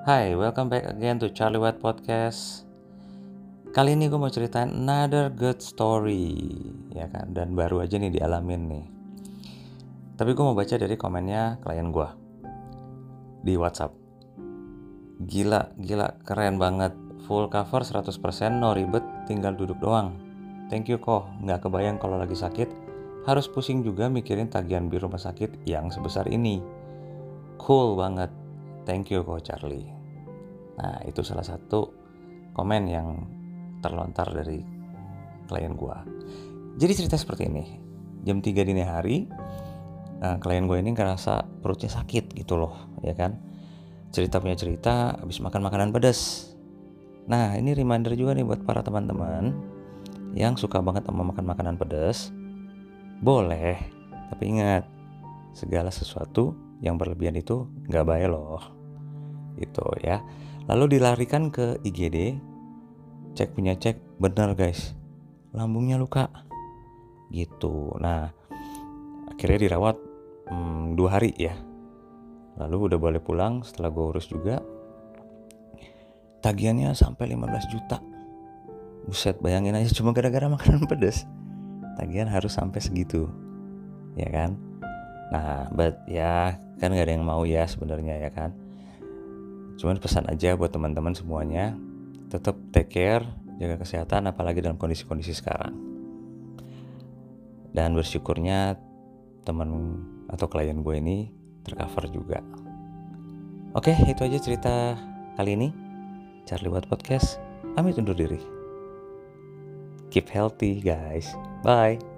Hai, welcome back again to Charlie White Podcast. Kali ini gue mau ceritain another good story, ya kan? Dan baru aja nih dialamin nih. Tapi gue mau baca dari komennya klien gue di WhatsApp. Gila, gila, keren banget. Full cover 100%, no ribet, tinggal duduk doang. Thank you kok, nggak kebayang kalau lagi sakit, harus pusing juga mikirin tagihan biru rumah sakit yang sebesar ini. Cool banget. Thank you kok Charlie. Nah, itu salah satu komen yang terlontar dari klien gua. Jadi cerita seperti ini. Jam 3 dini hari, nah, klien gue ini ngerasa perutnya sakit gitu loh, ya kan? Cerita punya cerita habis makan makanan pedas. Nah, ini reminder juga nih buat para teman-teman yang suka banget sama makan makanan pedas. Boleh, tapi ingat, segala sesuatu yang berlebihan itu nggak baik loh. Gitu ya. Lalu dilarikan ke IGD cek punya cek bener guys. Lambungnya luka. Gitu. Nah akhirnya dirawat hmm, dua hari ya. Lalu udah boleh pulang setelah gue urus juga. Tagihannya sampai 15 juta. Buset bayangin aja cuma gara-gara makanan pedas tagihan harus sampai segitu. Ya kan nah but ya kan gak ada yang mau ya sebenarnya ya kan? Cuman pesan aja buat teman-teman semuanya tetap take care jaga kesehatan apalagi dalam kondisi-kondisi sekarang. Dan bersyukurnya teman atau klien gue ini tercover juga. Oke itu aja cerita kali ini. Charlie Watt Podcast pamit undur diri. Keep healthy guys. Bye